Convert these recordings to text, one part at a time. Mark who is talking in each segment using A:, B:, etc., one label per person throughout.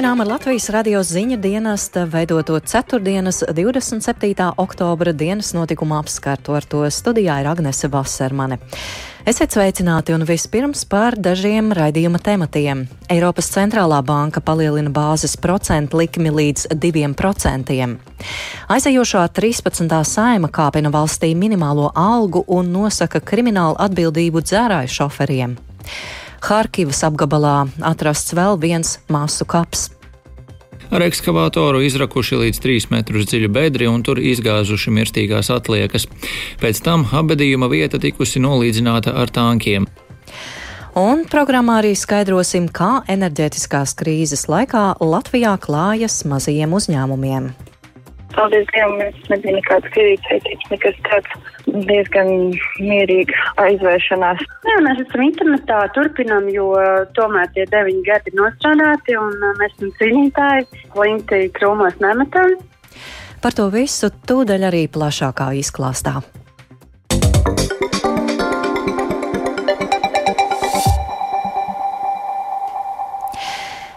A: Turpinām ar Latvijas radio ziņu dienesta veidoto ceturtdienas 27. oktobra dienas notikuma apskartu. Ar to studijā ir Agnese Vasermane. Esiet sveicināti un vispirms par dažiem raidījuma tematiem. Eiropas centrālā banka palielina bāzes procentu likmi līdz 2%. Aizejošā 13. saima kāpina valstī minimālo algu un nosaka kriminālu atbildību dzērāju šoferiem. Harkivas apgabalā atrasts vēl viens māsu kaps.
B: Ar ekskavātoru izrakuši līdz 3 metrus dziļu bedri un tur izgāzuši mirstīgās atliekas. Pēc tam abadījuma vieta tikusi nolīdzināta ar tankiem.
A: Un programmā arī skaidrosim, kā enerģētiskās krīzes laikā Latvijā klājas mazajiem uzņēmumiem.
C: Paldies Dievam, mums nebija nekāds kredītsaitības, nekas tāds diezgan mierīgi aizvēršanās.
D: Jā, mēs esam internetā, turpinām, jo tomēr tie deviņi gadi ir nostrādāti un mēs esam cīnītāji, klinti krūmos nemetam.
A: Par to visu tūdaļ arī plašākā izklāstā.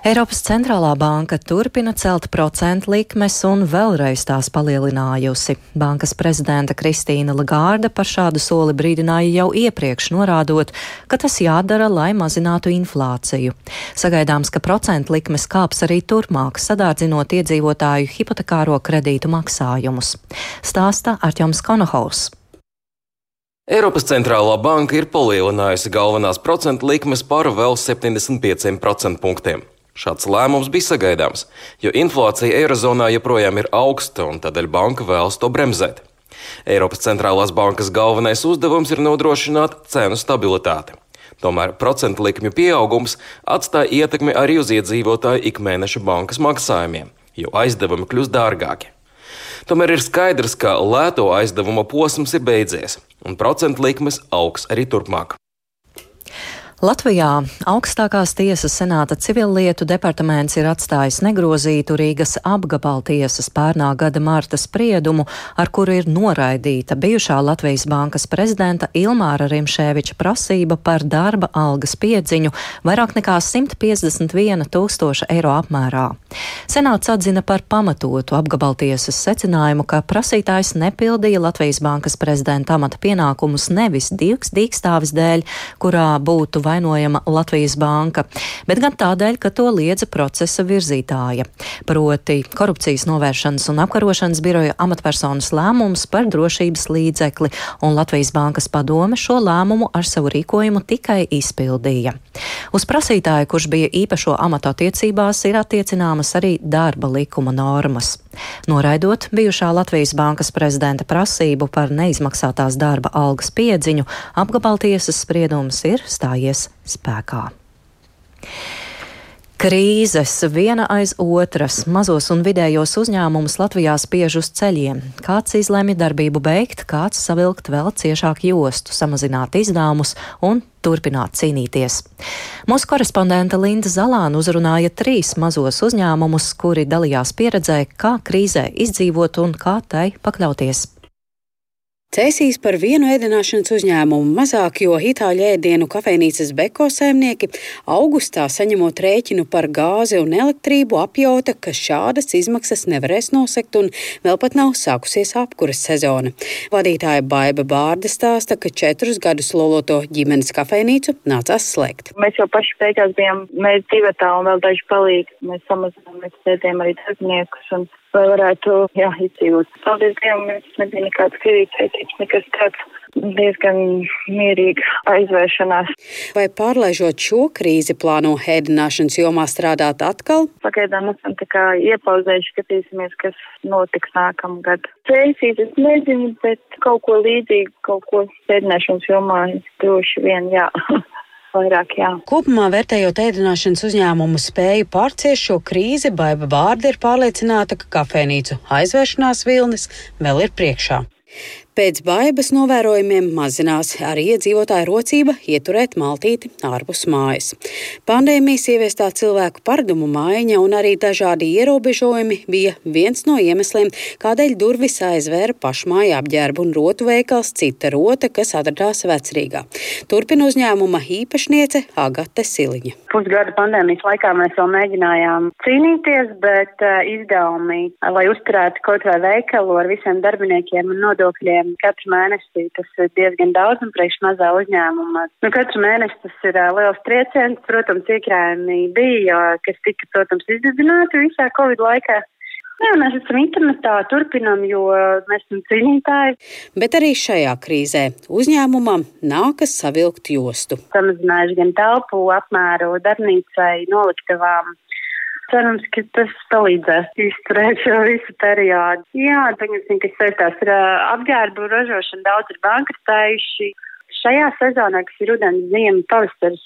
A: Eiropas centrālā banka turpina celt procentu likmes un vēlreiz tās palielinājusi. Bankas prezidenta Kristīna Lagārda par šādu soli brīdināja jau iepriekš, norādot, ka tas jādara, lai mazinātu inflāciju. Sagaidāms, ka procentu likmes kāps arī turpmāk, sadārdzinot iedzīvotāju hipotekāro kredītu maksājumus. Stāsta Arķoms Konohaus.
E: Eiropas centrālā banka ir palielinājusi galvenās procentu likmes par vēl 75 procentpunktiem. Šāds lēmums bija sagaidāms, jo inflācija Eirozonā joprojām ir augsta un tādēļ banka vēlas to bremzēt. Eiropas centrālās bankas galvenais uzdevums ir nodrošināt cenu stabilitāti. Tomēr procentu likmju pieaugums atstāja ietekmi arī uz iedzīvotāju ikmēneša bankas maksājumiem, jo aizdevumi kļūst dārgāki. Tomēr ir skaidrs, ka lēto aizdevumu posms ir beidzies, un procentu likmes augs arī turpmāk.
A: Latvijā augstākās tiesas senāta civillietu departaments ir atstājis negrozītu Rīgas apgabaltiesas pērnā gada marta spriedumu, ar kuru ir noraidīta bijušā Latvijas bankas prezidenta Ilmāra Rimšēviča prasība par darba algas piedziņu vairāk nekā 151 tūkstoša eiro apmērā. Senāts atzina par pamatotu apgabaltiesas secinājumu, ka prasītājs nepildīja Latvijas bankas prezidenta amata pienākumus nevis dīkstāvis dēļ, kurā būtu vai vainojama Latvijas banka, bet gan tādēļ, ka to liedza procesa virzītāja. Proti korupcijas novēršanas un apkarošanas biroja amatpersonas lēmums par drošības līdzekli, un Latvijas bankas padome šo lēmumu ar savu rīkojumu tikai izpildīja. Uz prasītāju, kurš bija īpašo amatu attiecībās, ir attiecināmas arī darba likuma normas. Noraidot bijušā Latvijas bankas prezidenta prasību par neizmaksātās darba algas piedziņu, apgabaltiesas spriedums ir stājies spēkā. Krīzes viena aiz otras mazos un vidējos uzņēmumus Latvijā spiež uz ceļiem. Kāds izlēma darbību beigt, kāds savilkt vēl ciešāk jostu, samazināt izdevumus un turpināt cīnīties. Mūsu korespondente Linda Zalāna uzrunāja trīs mazos uzņēmumus, kuri dalījās pieredzē, kā krīzē izdzīvot un kā tai pakļauties.
F: Cēsīs par vienu ēdināšanas uzņēmumu mazāk, jo itāļu ēdienu kafejnīcas beko saimnieki augustā saņemot rēķinu par gāzi un elektrību apjauta, ka šādas izmaksas nevarēs nosekt un vēl pat nav sākusies apkuras sezona. Vadītāja Baiba Bārda stāsta, ka četrus gadus loloto ģimenes kafejnīcu nācās slēgt.
C: Mēs jau paši beigās bijām mēs divatā un vēl daži palīgi. Mēs samazinām, mēs sēdējām arī darbiniekus un lai varētu, jā, izdzīvot. Paldies Dievam, mums nebija nekāds kredītsaitības, nekas tāds diezgan mierīga aizvēršanās.
F: Vai pārlaižot šo krīzi plāno ēdināšanas jomā strādāt atkal?
C: Pagaidām esam tā kā iepauzējuši, skatīsimies, kas notiks nākamgad. Cēsīs es nezinu, bet kaut ko līdzīgu, kaut ko ēdināšanas jomā droši vien jā. vairāk. Jā.
F: Kopumā vērtējot ēdināšanas uzņēmumu spēju pārciest šo krīzi, Baiva Vārda ir pārliecināta, ka kafejnīcu aizvēršanās vilnis vēl ir priekšā. Pēc baibas novērojumiem mazinās arī iedzīvotāju rocība ieturēt maltīti ārpus mājas. Pandēmijas ieviestā cilvēku paradumu maiņa un arī dažādi ierobežojumi bija viens no iemesliem, kādēļ durvis aizvēra pašmāja apģērbu un rotu veikals Cita Rota, kas atradās vecrīgā. Turpina uzņēmuma īpašniece Agate Siliņa.
D: Pusgada pandēmijas laikā mēs vēl mēģinājām cīnīties, bet uh, izdevumi, lai uzturētu kaut vai veikalu ar visiem darbiniekiem un nodokļiem katru mēnesi, tas ir diezgan daudz un priekš mazā uzņēmuma. Nu, katru mēnesi tas ir uh, liels trieciens, protams, iekrājumi bija, kas tika, protams, izdedzināti visā Covid laikā. Jā, mēs esam internetā, turpinām, jo mēs esam cīnītāji.
F: Bet arī šajā krīzē uzņēmumam nākas savilkt jostu.
D: Samazinājuši gan telpu apmēru darbnīcai, noliktavām. Cerams, ka tas palīdzēs izturēt šo visu periodu. Jā, pieņemsim, kas saistās ar apģērbu ražošanu, daudz ir bankrotējuši. Šajā sezonā, kas ir rudens, ziema, pavasaris,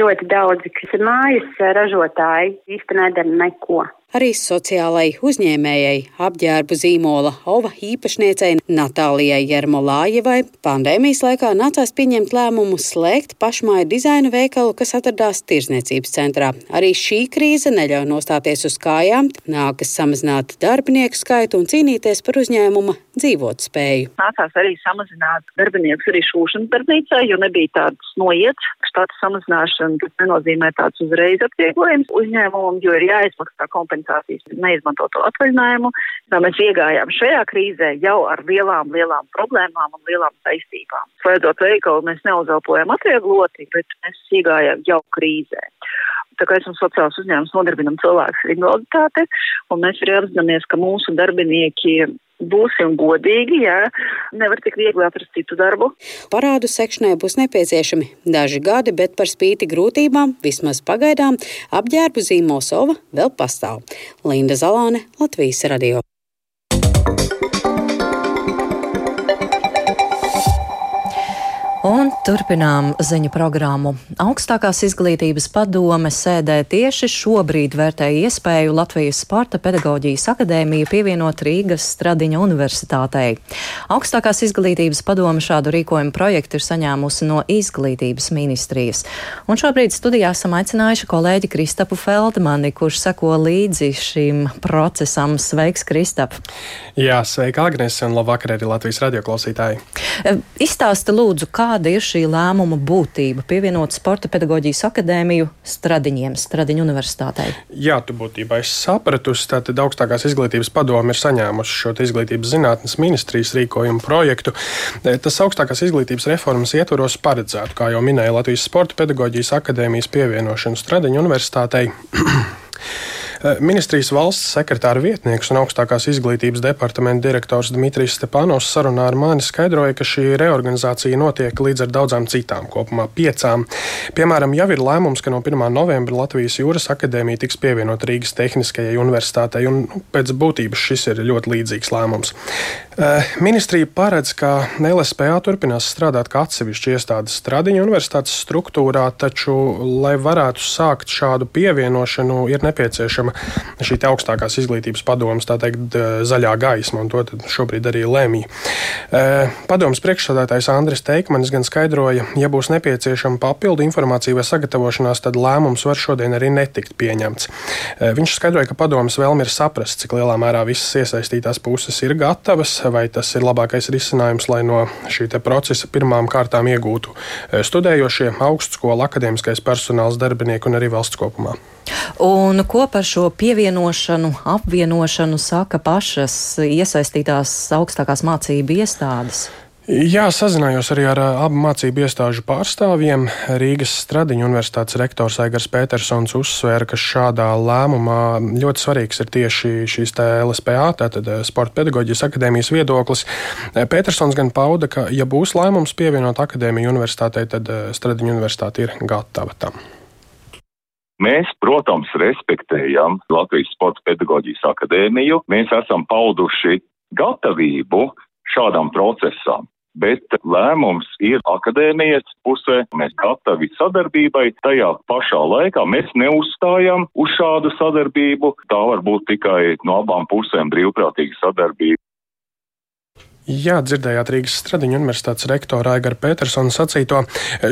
D: ļoti daudzi, kas ir mājas ražotāji, īsti nedara neko.
F: Arī sociālai uzņēmējai apģērbu zīmola Ova īpašniecei Natālijai Jermolājevai pandēmijas laikā nācās pieņemt lēmumu slēgt pašmāju dizaina veikalu, kas atradās tirzniecības centrā. Arī šī krīze neļauj nostāties uz kājām, nākas samazināt darbinieku skaitu un cīnīties par uzņēmuma dzīvot spēju.
G: Nācās arī samazināt darbiniekus arī šūšanas darbnīcā, jo nebija tādas noiets. Štata samazināšana nenozīmē tāds uzreiz atvieglojums uzņēmumam, jo ir jāizmaksā kompensācija kompensācijas neizmantoto atvaļinājumu. Tā mēs iegājām šajā krīzē jau ar lielām, lielām problēmām un lielām saistībām. Slēdzot veikalu, mēs neuzelpojam atviegloti, bet mēs iegājām jau krīzē. Tā kā esam sociāls uzņēmums, nodarbinam cilvēkus ar invaliditāti, un mēs arī apzināmies, ka mūsu darbinieki būsim godīgi, jā, nevar tik viegli atrast citu darbu.
F: Parādu sekšanai būs nepieciešami daži gadi, bet par spīti grūtībām, vismaz pagaidām, apģērbu zīmols Ova vēl pastāv. Linda Zalāne, Latvijas radio.
A: Turpinām ziņu programmu. Augstākās izglītības padome sēdē tieši šobrīd vērtē iespēju Latvijas Sporta pedagoģijas akadēmiju pievienot Rīgas Stradiņa universitātei. Augstākās izglītības padome šādu rīkojumu projektu ir saņēmusi no izglītības ministrijas. Un šobrīd studijā esam aicinājuši kolēģi Kristapu Feldmani, kurš seko līdzi šim procesam. Sveiks, Kristap!
H: Jā, sveika, Agnes, un labvakar arī Latvijas radioklausītāji!
A: Izstāsta lūdzu, kā kāda ir šī lēmuma būtība pievienot Sporta pedagoģijas akadēmiju Stradiņiem, Stradiņu universitātei?
H: Jā, tu būtībā esi sapratusi, tātad augstākās izglītības padome ir saņēmusi šo izglītības zinātnes ministrijas rīkojumu projektu. E, tas augstākās izglītības reformas ietvaros paredzētu, kā jau minēja Latvijas Sporta pedagoģijas akadēmijas pievienošanu Stradiņu universitātei. Eh, ministrijas valsts sekretāra vietnieks un augstākās izglītības departamenta direktors Dmitrijs Stepanovs sarunā ar mani skaidroja, ka šī reorganizācija notiek līdz ar daudzām citām, kopumā piecām. Piemēram, jau ir lēmums, ka no 1. novembra Latvijas Jūras akadēmija tiks pievienot Rīgas Tehniskajai universitātei, un nu, pēc būtības šis ir ļoti līdzīgs lēmums. Eh, ministrija paredz, ka LSPA turpinās strādāt kā atsevišķa iestādes Stradiņa universitātes struktūrā, taču, lai varētu sākt šādu pievienošanu, ir nepieciešama šī augstākās izglītības padomas, tā teikt, zaļā gaisma, un to šobrīd arī lemj. Padomas priekšsādātājs Andris Teikmanis gan skaidroja, ja būs nepieciešama papildu informācija vai sagatavošanās, tad lēmums var šodien arī netikt pieņemts. Viņš skaidroja, ka padomas vēlme ir saprast, cik lielā mērā visas iesaistītās puses ir gatavas, vai tas ir labākais risinājums, lai no šī procesa pirmām kārtām iegūtu studējošie, augstskola, akadēmiskais personāls, darbinieki un arī valsts kopumā.
A: Un ko par šo pievienošanu, apvienošanu saka pašas iesaistītās augstākās mācību iestādes?
H: Jā, sazinājos arī ar abu mācību iestāžu pārstāvjiem. Rīgas Stradiņa universitātes rektors Aigars Petersons uzsvēra, ka šādā lēmumā ļoti svarīgs ir tieši šīs LSPA, tātad Sporta pedagoģijas akadēmijas viedoklis. Petersons gan pauda, ka, ja būs lēmums pievienot akadēmiju universitātei, tad Stradiņa universitāte ir gatava tam.
I: Mēs, protams, respektējam Latvijas Sports pedagoģijas akadēmiju. Mēs esam pauduši gatavību šādam procesam. Bet lēmums ir akadēmijas pusē. Mēs gatavi sadarbībai. Tajā pašā laikā mēs neuzstājam uz šādu sadarbību. Tā var būt tikai no abām pusēm brīvprātīga sadarbība.
H: Jā, dzirdējāt Rīgas Stradiņu universitātes rektora Aigara Petersona sacīto.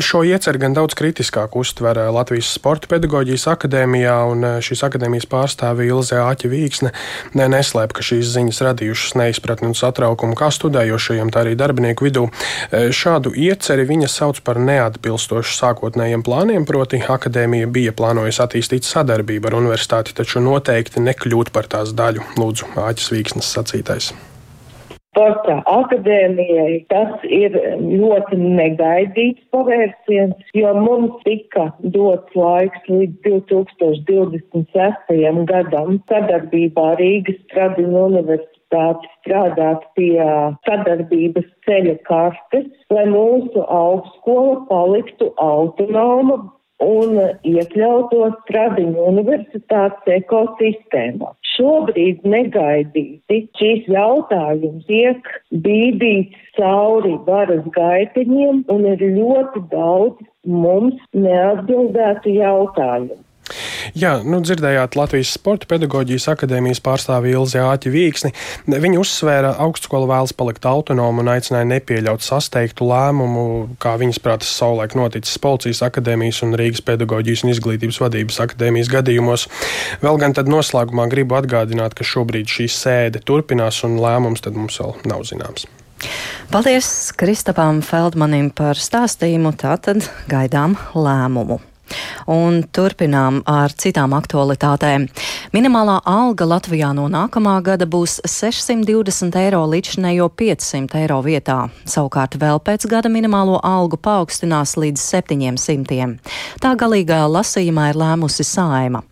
H: Šo ieceru gan daudz kritiskāk uztver Latvijas Sporta pedagoģijas akadēmijā, un šīs akadēmijas pārstāve Ilze Āķa Vīksne neslēp, ka šīs ziņas radījušas neizpratni un satraukumu kā studējošajiem, tā arī darbinieku vidū. Šādu ieceri viņa sauc par neatbilstošu sākotnējiem plāniem, proti akadēmija bija plānojusi attīstīt sadarbību ar universitāti, taču noteikti nekļūt par tās daļu. Lūdzu, Āķis Vīksnes sacītais
J: sporta akadēmijai tas ir ļoti negaidīts pavērsiens, jo mums tika dots laiks līdz 2026. gadam sadarbībā Rīgas Tradiņu universitāti strādāt pie sadarbības ceļa kartes, lai mūsu augstskola paliktu autonoma un iekļautos Tradiņu universitātes ekosistēmā. Šobrīd negaidīti šīs jautājums tiek bīdīts cauri varas gaiteņiem un ir ļoti daudz mums neatbildētu jautājumu.
H: Jā, nu, dzirdējāt Latvijas Sporta pedagoģijas akadēmijas pārstāvi Ilzi Āķi Vīksni. Viņa uzsvēra, augstskola vēlas palikt autonoma un aicināja nepieļaut sasteigtu lēmumu, kā viņas prātas savulaik noticis Policijas akadēmijas un Rīgas pedagoģijas un izglītības vadības akadēmijas gadījumos. Vēl gan tad noslēgumā gribu atgādināt, ka šobrīd šī sēde turpinās un lēmums tad mums vēl nav zināms.
A: Paldies Kristapam Feldmanim par stāstījumu. Tātad gaidām lēmumu. Un turpinām ar citām aktualitātēm. Minimālā alga Latvijā no nākamā gada būs 620 eiro līdzinējo 500 eiro vietā. Savukārt vēl pēc gada minimālo algu paaugstinās līdz 700. Tā galīgā lasījumā ir lēmusi Saima.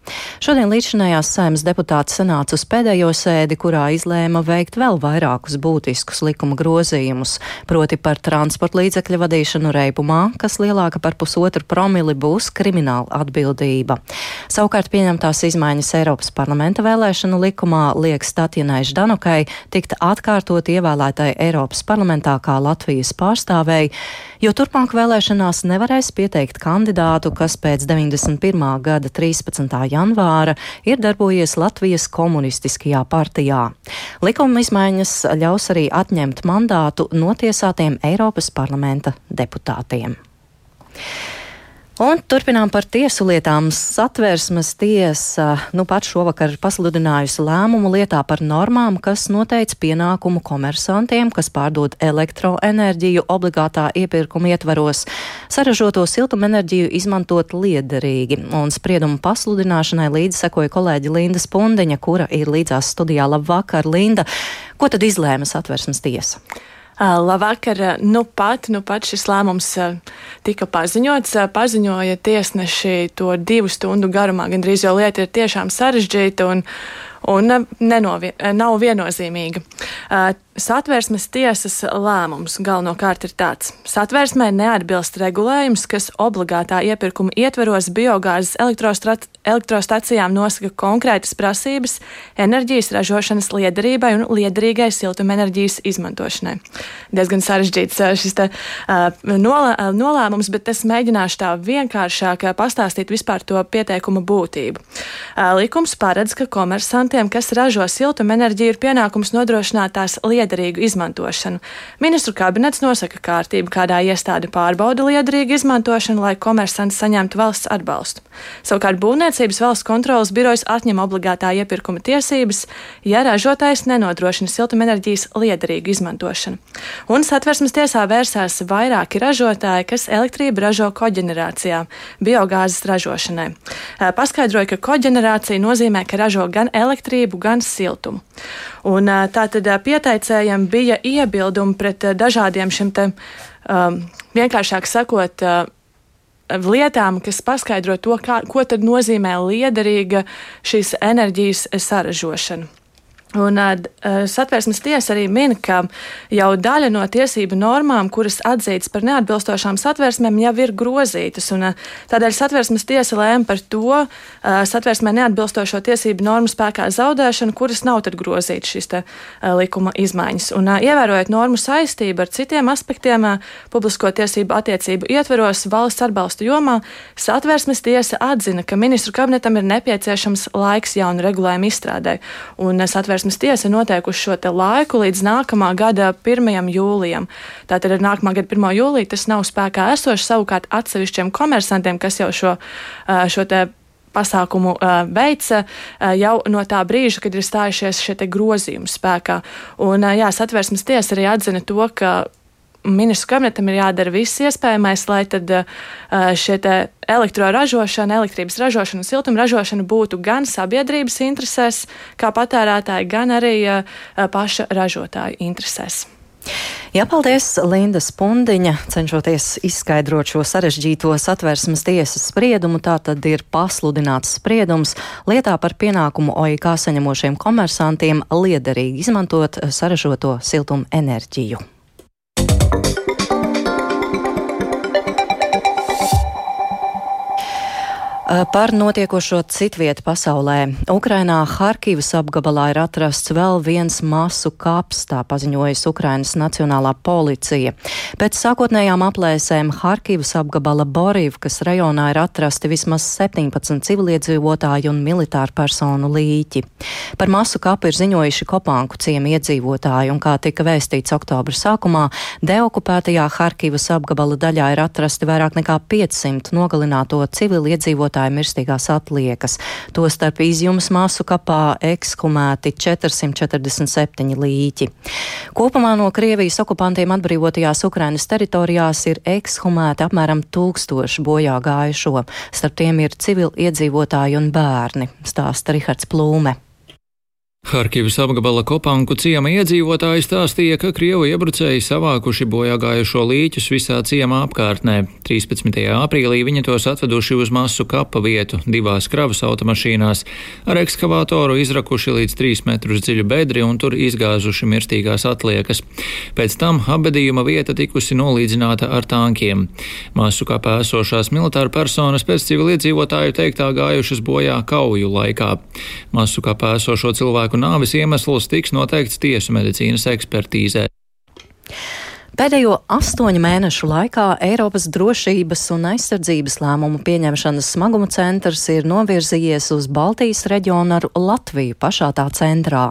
A: Šodien līdzinējās Saimas deputāti sanāca uz pēdējo sēdi, kurā izlēma veikt vēl vairākus būtiskus likuma grozījumus, proti par transporta līdzekļu vadīšanu reibumā, kas lielāka par pusotru promili būs krimināla atbildība. Savukārt pieņemtās izmaiņas Eiropas parlamenta vēlēšanu likumā liek Statjanai Ždanukai tikt atkārtot ievēlētai Eiropas parlamentā kā Latvijas pārstāvēji, jo turpmāk vēlēšanās nevarēs pieteikt kandidātu, kas pēc 91. gada 13. janvāra ir darbojies Latvijas komunistiskajā partijā. Likuma izmaiņas ļaus arī atņemt mandātu notiesātiem Eiropas parlamenta deputātiem. Un turpinām par tiesu lietām. Satversmes tiesa nu pat šovakar pasludinājusi lēmumu lietā par normām, kas noteica pienākumu komersantiem, kas pārdod elektroenerģiju obligātā iepirkuma ietvaros, saražoto siltumenerģiju izmantot liederīgi. Un spriedumu pasludināšanai līdzi sekoja kolēģi Linda Spundeņa, kura ir līdzās studijā. Labvakar, Linda! Ko tad izlēma satversmes tiesa?
K: Labvakar, nu pat, nu pat šis lēmums tika paziņots. Paziņoja tiesneši to divu stundu garumā, gandrīz jau lieta ir tiešām sarežģīta un, un nenovie, nav viennozīmīga. Satversmes tiesas lēmums galvenokārt ir tāds: Satversmē neatbilst regulējums, kas obligātā iepirkuma ietveros biogāzes elektrostacijām nosaka konkrētas prasības enerģijas ražošanas liederībai un liederīgai siltumenerģijas izmantošanai. Diezgan sarežģīts šis te, uh, nolē, nolēmums, bet es mēģināšu tā vienkāršāk pastāstīt vispār to pieteikuma būtību. Uh, likums paredz, ka komersantiem, kas ražo siltumenerģiju, ir pienākums nodrošināt tās liederības liederīgu izmantošanu. Ministru kabinets nosaka kārtību, kādā iestāde pārbauda liederīgu izmantošanu, lai komersants saņemtu valsts atbalstu. Savukārt Būvniecības valsts kontrolas birojas atņem obligātā iepirkuma tiesības, ja ražotājs nenodrošina siltumenerģijas liederīgu izmantošanu. Un satversmes tiesā vērsās vairāki ražotāji, kas elektrību ražo koģenerācijā, biogāzes ražošanai. Paskaidroja, ka koģenerācija nozīmē, ka ražo gan elektrību, gan siltumu. Un, tā tad pieteicējiem bija iebildumi pret dažādiem šiem te, um, vienkāršāk sakot, uh, lietām, kas paskaidro to, kā, ko tad nozīmē liederīga šīs enerģijas saražošana. Un uh, satversmes tiesa arī min, ka jau daļa no tiesību normām, kuras atzītas par neatbilstošām satversmēm, jau ir grozītas. Un, uh, tādēļ satversmes tiesa lēma par to uh, satversmē neatbilstošo tiesību normu spēkā zaudēšanu, kuras nav tad grozītas šīs te, likuma izmaiņas. Un, ievērojot normu saistību ar citiem aspektiem, publisko tiesību attiecību ietveros valsts atbalsta jomā, satversmes tiesa atzina, ka ministru kabinetam ir nepieciešams laiks jaunu regulējumu izstrādē. Un, satversmes tiesa noteikuši šo laiku līdz nākamā gada 1. jūlijam. Tātad ar nākamā gada 1. jūliju tas nav spēkā esošs savukārt atsevišķiem komersantiem, kas jau šo, šo te pasākumu uh, veica uh, jau no tā brīža, kad ir stājušies šie grozījumi spēkā. Un, jā, satversmes tiesa arī atzina to, ka ministru kabinetam ir jādara viss iespējamais, lai tad šie elektroražošana, elektrības ražošana un siltuma ražošana būtu gan sabiedrības interesēs, kā patērētāji, gan arī paša ražotāju interesēs.
A: Jā, paldies, Linda Spundiņa, cenšoties izskaidrot šo sarežģīto satversmes tiesas spriedumu. Tā tad ir pasludināts spriedums lietā par pienākumu OIK saņemošiem komersantiem liederīgi izmantot saražoto siltumu enerģiju. Eh, par notiekošo citvietu pasaulē. Ukrainā Harkivas apgabalā ir atrasts vēl viens masu kaps, tā paziņojas Ukrainas Nacionālā policija. Pēc sākotnējām aplēsēm Harkivas apgabala Borivkas rajonā ir atrasti vismaz 17 civiliedzīvotāju un militāru personu līķi. Par masu kapu ir ziņojuši Kopanku ciemi iedzīvotāji, un kā tika vēstīts oktobra sākumā, deokupētajā Harkivas apgabala daļā ir atrasti vairāk nekā 500 nogalināto civiliedzīvotāju iedzīvotāju mirstīgās atliekas. Tostarp izjums māsu kapā ekshumēti 447 līķi. Kopumā no Krievijas okupantiem atbrīvotajās Ukrainas teritorijās ir ekshumēti apmēram tūkstoši bojā gājušo. Starp tiem ir civili iedzīvotāji un bērni, stāsta Rihards Plūme.
B: Harkivas apgabala Kopanku ciema iedzīvotāji stāstīja, ka Krievu iebrucēji savākuši bojāgājušo līķus visā ciemā apkārtnē. 13. aprīlī viņi tos atveduši uz masu kapa vietu divās kravas automašīnās, ar ekskavātoru izrakuši līdz 3 metrus dziļu bedri un tur izgāzuši mirstīgās atliekas. Pēc tam apbedījuma vieta tikusi nolīdzināta ar tankiem. Masu kapā esošās militāra personas pēc civiliedzīvotāju teiktā gājušas bojā kauju laikā. Masu kapā esošo cilvēku cilvēku nāves iemesls tiks noteikts tiesu medicīnas ekspertīzē.
A: Pēdējo astoņu mēnešu laikā Eiropas drošības un aizsardzības lēmumu pieņemšanas smaguma centrs ir novirzījies uz Baltijas reģionu ar Latviju pašā tā centrā.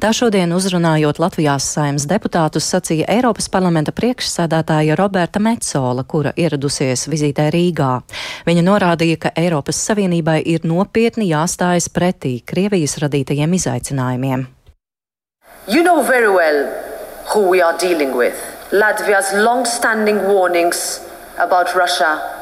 A: Tā šodien uzrunājot Latvijās saimnes deputātus sacīja Eiropas parlamenta priekšsēdētāja Roberta Metzola, kura ieradusies vizītē Rīgā. Viņa norādīja, ka Eiropas Savienībai ir nopietni jāstājas pretī Krievijas radītajiem izaicinājumiem. You know very well who we are dealing with. Latvia's long-standing warnings about Russia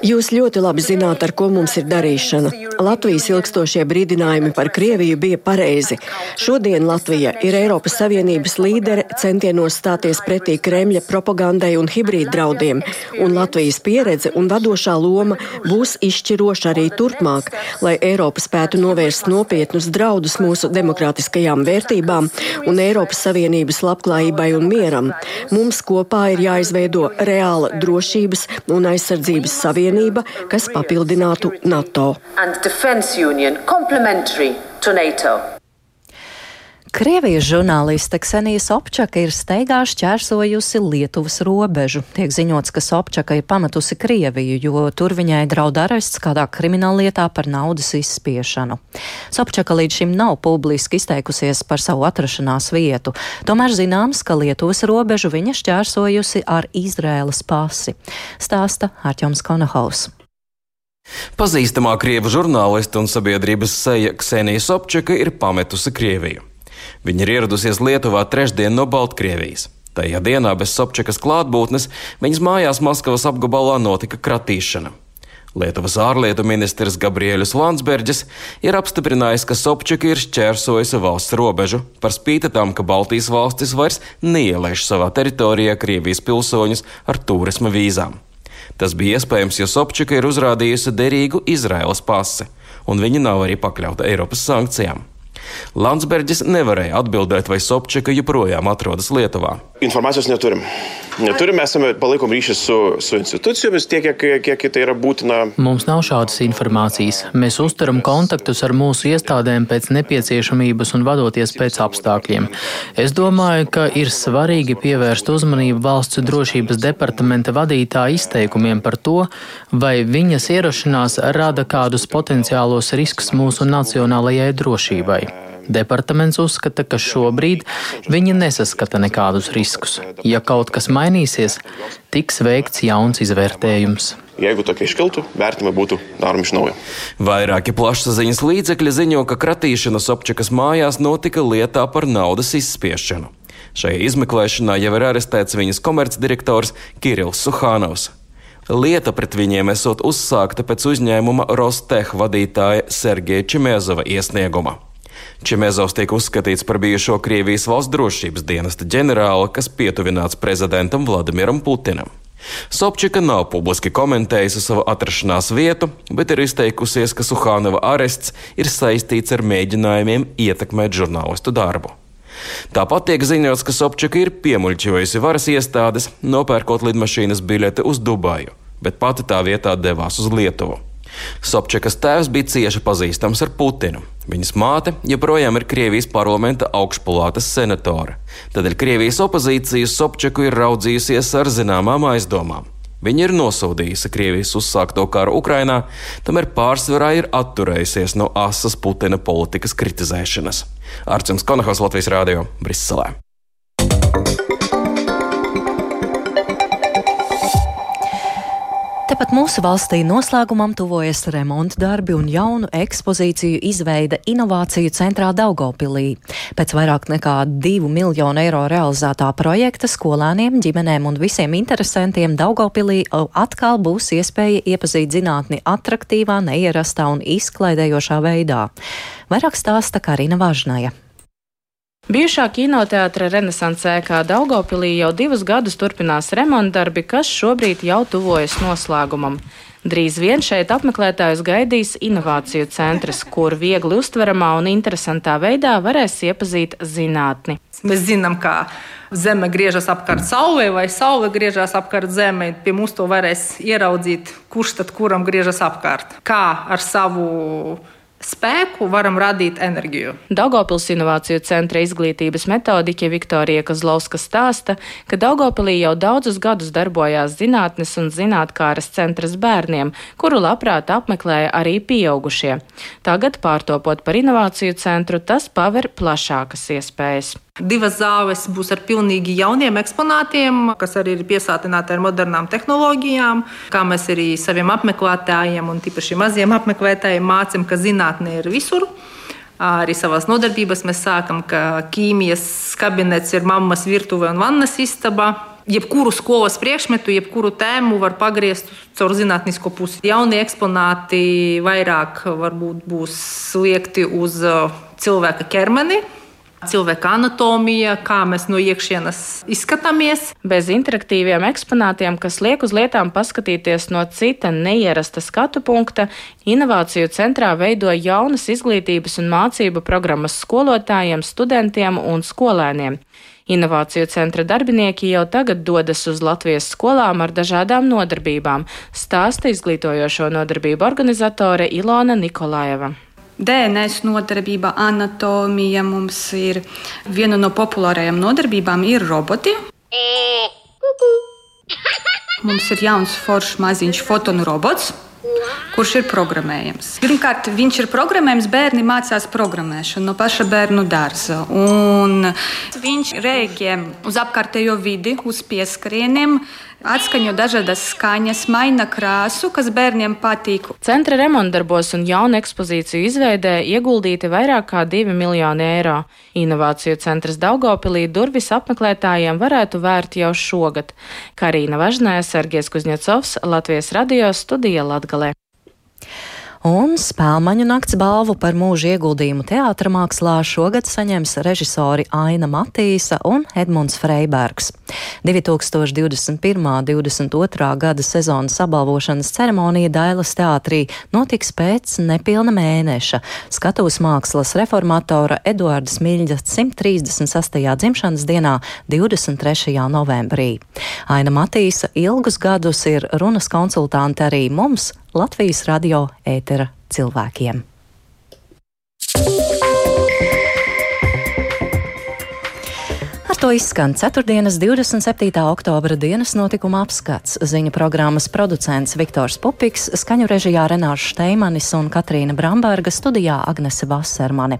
A: Jūs ļoti labi zināt, ar ko mums ir darīšana. Latvijas ilgstošie brīdinājumi par Krieviju bija pareizi. Šodien Latvija ir Eiropas Savienības līdere centienos stāties pretī Kremļa propagandai un hibrīd draudiem, un Latvijas pieredze un vadošā loma būs izšķiroša arī turpmāk, lai Eiropa spētu novērst nopietnus draudus mūsu demokrātiskajām vērtībām un Eiropas Savienības labklājībai un mieram. Mums kopā ir jāizveido reāla drošības un aizsardzības aizsardzības savienība, kas papildinātu NATO. Krievijas žurnāliste Ksenija Sobčaka ir steigā šķērsojusi Lietuvas robežu. Tiek ziņots, ka Sobčaka ir pametusi Krieviju, jo tur viņai draud arests kādā krimināllietā par naudas izspiešanu. Sobčaka līdz šim nav publiski izteikusies par savu atrašanās vietu, tomēr zināms, ka Lietuvas robežu viņa šķērsojusi ar Izrēlas pasi. Stāsta Arķoms Konahaus.
E: Pazīstamā krievu žurnāliste un sabiedrības seja Ksenija Sobčaka ir pametusi Krieviju. Viņa ir ieradusies Lietuvā trešdien no Baltkrievijas. Tajā dienā bez Sobčakas klātbūtnes viņas mājās Maskavas apgabalā notika kratīšana. Lietuvas ārlietu ministrs Gabriēlis Landsbergis ir apstiprinājis, ka Sobčaka ir šķērsojusi valsts robežu, par spīti tam, ka Baltijas valstis vairs neielaiž savā teritorijā Krievijas pilsoņus ar turisma vīzām. Tas bija iespējams, jo Sobčaka ir uzrādījusi derīgu Izraēlas pasi, un viņa nav arī pakļauta Eiropas sankcijām. Landsbergis nevarēja atbildēt, vai Sobčika joprojām atrodas Lietuvā.
L: Informācijas neturim. Neturim, mēs esam palaikom ryšius su, su institūcijomis tiek, kiek, kiek tai yra būtina.
M: Mums nav šādas informācijas. Mēs uzturam kontaktus ar mūsu iestādēm pēc nepieciešamības un vadoties pēc apstākļiem. Es domāju, ka ir svarīgi pievērst uzmanību valsts drošības departamenta vadītāja izteikumiem par to, vai viņas ierašanās rada kādus potenciālos riskus mūsu nacionālajai drošībai. Departaments uzskata, ka šobrīd viņi nesaskata nekādus riskus. Ja kaut kas mainīsies, tiks veikts jauns izvērtējums.
L: Jeigu tokie iškiltu, vērtījumi būtu darāmi iš naujo.
E: Vairāki plašsaziņas līdzekļi ziņo, ka kratīšana Sobčakas mājās notika lietā par naudas izspiešanu. Šajā izmeklēšanā jau ir arestēts viņas komercdirektors Kirills Suhānovs. Lieta pret viņiem esot uzsākta pēc uzņēmuma Rosteh vadītāja Sergeja Čimēzova iesnieguma. Čemezovs tiek uzskatīts par bijušo Krievijas valsts drošības dienesta ģenerāli, kas pietuvināts prezidentam Vladimiram Putinam. Sobčika nav publiski komentējusi savu atrašanās vietu, bet ir izteikusies, ka Suhānova arests ir saistīts ar mēģinājumiem ietekmēt žurnālistu darbu. Tāpat tiek ziņots, ka Sobčika ir piemuļķojusi varas iestādes, nopērkot lidmašīnas biļeti uz Dubaju, bet pati tā vietā devās uz Lietuvu. Sobčakas tēvs bija cieši pazīstams ar Putinu. Viņas māte joprojām ir Krievijas parlamenta augšpalātas senatore. Tādēļ Krievijas opozīcija Sobčaku ir raudzījusies ar zināmām aizdomām. Viņa ir nosodījusi Krievijas uzsākto karu Ukrainā, tomēr pārsvarā ir atturējusies no asas Putina politikas kritizēšanas. Arcēns Konahos Latvijas Rādio Briselē.
A: Tepat mūsu valstī noslēgumam tuvojas remonta darbi un jaunu ekspozīciju izveida Inovāciju centrā Daugopilī. Pēc vairāk nekā 2 miljonu eiro realizētā projekta skolēniem, ģimenēm un visiem interesantiem Daugopilī atkal būs iespēja iepazīt zinātni atraktīvā, neierastā un izklaidējošā veidā. Vairāk stāsta Karina Važnaja.
N: Bijušā kinoteātra Renesansē, kā Daugopilī jau divus gadus turpinās remontdarbi, kas šobrīd jau tuvojas noslēgumam. Drīz vien šeit apmeklētājus gaidīs inovāciju centrs, kur viegli uztveramā un interesantā veidā varēs iepazīt zinātni.
O: Mēs zinām, ka Zeme griežas apkārt Saulē, vai Saule griežas apkārt Zemē. Pie mums to varēs ieraudzīt, kurš tad kuram griežas apkārt. Kā ar savu spēku varam radīt enerģiju.
N: Daugopils Innovāciju centra izglītības metodiķe Viktorija Kazlauska stāsta, ka Daugopilī jau daudzus gadus darbojās zinātnes un zinātkāras centras bērniem, kuru labprāt apmeklēja arī pieaugušie. Tagad, pārtopot par inovāciju centru, tas paver plašākas iespējas.
O: Divas zāles būs ar pilnīgi jauniem eksponātiem, kas arī ir piesātināti ar modernām tehnoloģijām. Kā mēs arī saviem apmeklētājiem, un tīpaši maziem apmeklētājiem, mācām, ka zinātnē ir visur. Arī savās nodarbībās mēs sākam, ka ķīmijas kabinets ir mammas virtuve un vannas istaba. Jebkuru skolas priekšmetu, jebkuru tēmu var pagriezt caur zinātnisko pusi. Jaunie eksponāti vairāk būs liekti uz cilvēka ķermeni, cilvēka anatomija, kā mēs no iekšienes izskatāmies.
N: Bez interaktīviem eksponātiem, kas liek uz lietām paskatīties no cita neierasta skatu punkta, inovāciju centrā veido jaunas izglītības un mācību programmas skolotājiem, studentiem un skolēniem. Inovāciju centra darbinieki jau tagad dodas uz Latvijas skolām ar dažādām nodarbībām, stāsta izglītojošo nodarbību organizatore Ilona Nikolājeva.
P: DNS nodarbība, anatomija mums ir viena no populārajām nodarbībām, roboti. Mums ir jauns foršs maziņš fotonu robots. Kurš ir programmējams? Pirmkārt, viņš ir programmējams, bērni mācās programmēšanu no paša bērnu dārza. Viņš rēģē uz apkārtējo vidi, uz pieskarieniem, atskaņo dažādas skaņas, maina krāsu, kas bērniem patīk.
N: Centra remontdarbos un jaunu ekspozīciju izveidē ieguldīti vairāk kā 2 miljoni eiro. Inovāciju centrs Daugopilī durvis apmeklētājiem varētu vērt jau šogad. Karīna Važnē, Sergies Kuzņecovs, Latvijas radio studija Latgalē
A: un Spēlmaņu nakts balvu par mūža ieguldījumu teātramākslā šogad saņems režisori Aina Matīsa un Edmunds Freibergs. 2021. 22. gada sezonas apbalvošanas ceremonija Dailas teātrī notiks pēc nepilna mēneša skatuves mākslas reformatora Eduarda Smiļģa 136. dzimšanas dienā 23. novembrī. Aina Matīsa ilgus gadus ir runas konsultante arī mums, Latvijas radio ētera cilvēkiem. To izskan 4. 27. oktobra dienas notikuma apskats. Ziņu programmas producents Viktors Pupiks, skaņu režijā Renārs Šteimanis un Katrīna Bramberga studijā Agnese Vasermane.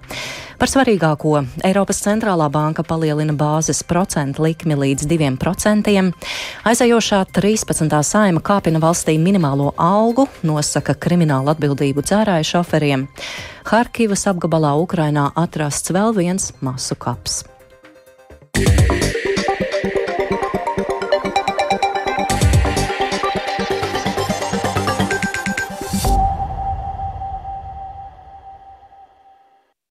A: Par svarīgāko Eiropas centrālā banka palielina bāzes procentu likmi līdz 2%. Aizējošā 13. saima kāpina valstī minimālo algu, nosaka kriminālu atbildību dzērāju šoferiem. Harkivas apgabalā Ukrainā atrasts vēl viens masu kaps. Yeah.